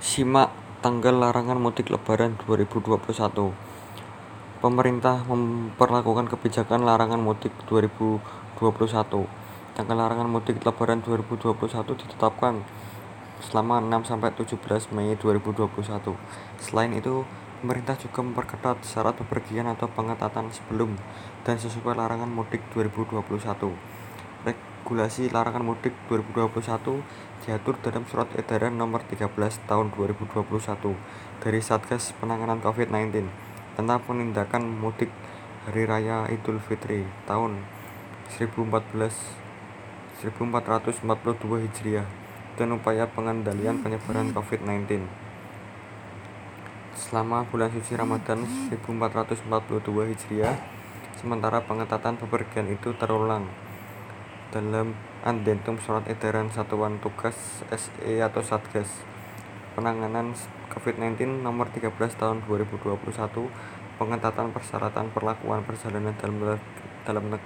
Simak tanggal larangan mudik lebaran 2021. Pemerintah memperlakukan kebijakan larangan mudik 2021. Tanggal larangan mudik lebaran 2021 ditetapkan selama 6-17 Mei 2021. Selain itu, pemerintah juga memperketat syarat bepergian atau pengetatan sebelum dan sesudah larangan mudik 2021. Regulasi larangan mudik 2021 diatur dalam Surat Edaran Nomor 13 Tahun 2021 dari Satgas Penanganan Covid-19 tentang penindakan mudik Hari Raya Idul Fitri tahun 1442 Hijriah dan upaya pengendalian penyebaran Covid-19. Selama bulan suci Ramadan 1442 Hijriah, sementara pengetatan bepergian itu terulang dalam Addendum Surat Edaran Satuan Tugas SE atau Satgas. Penanganan Covid-19 Nomor 13 Tahun 2021 pengetatan persyaratan perlakuan perjalanan dalam negeri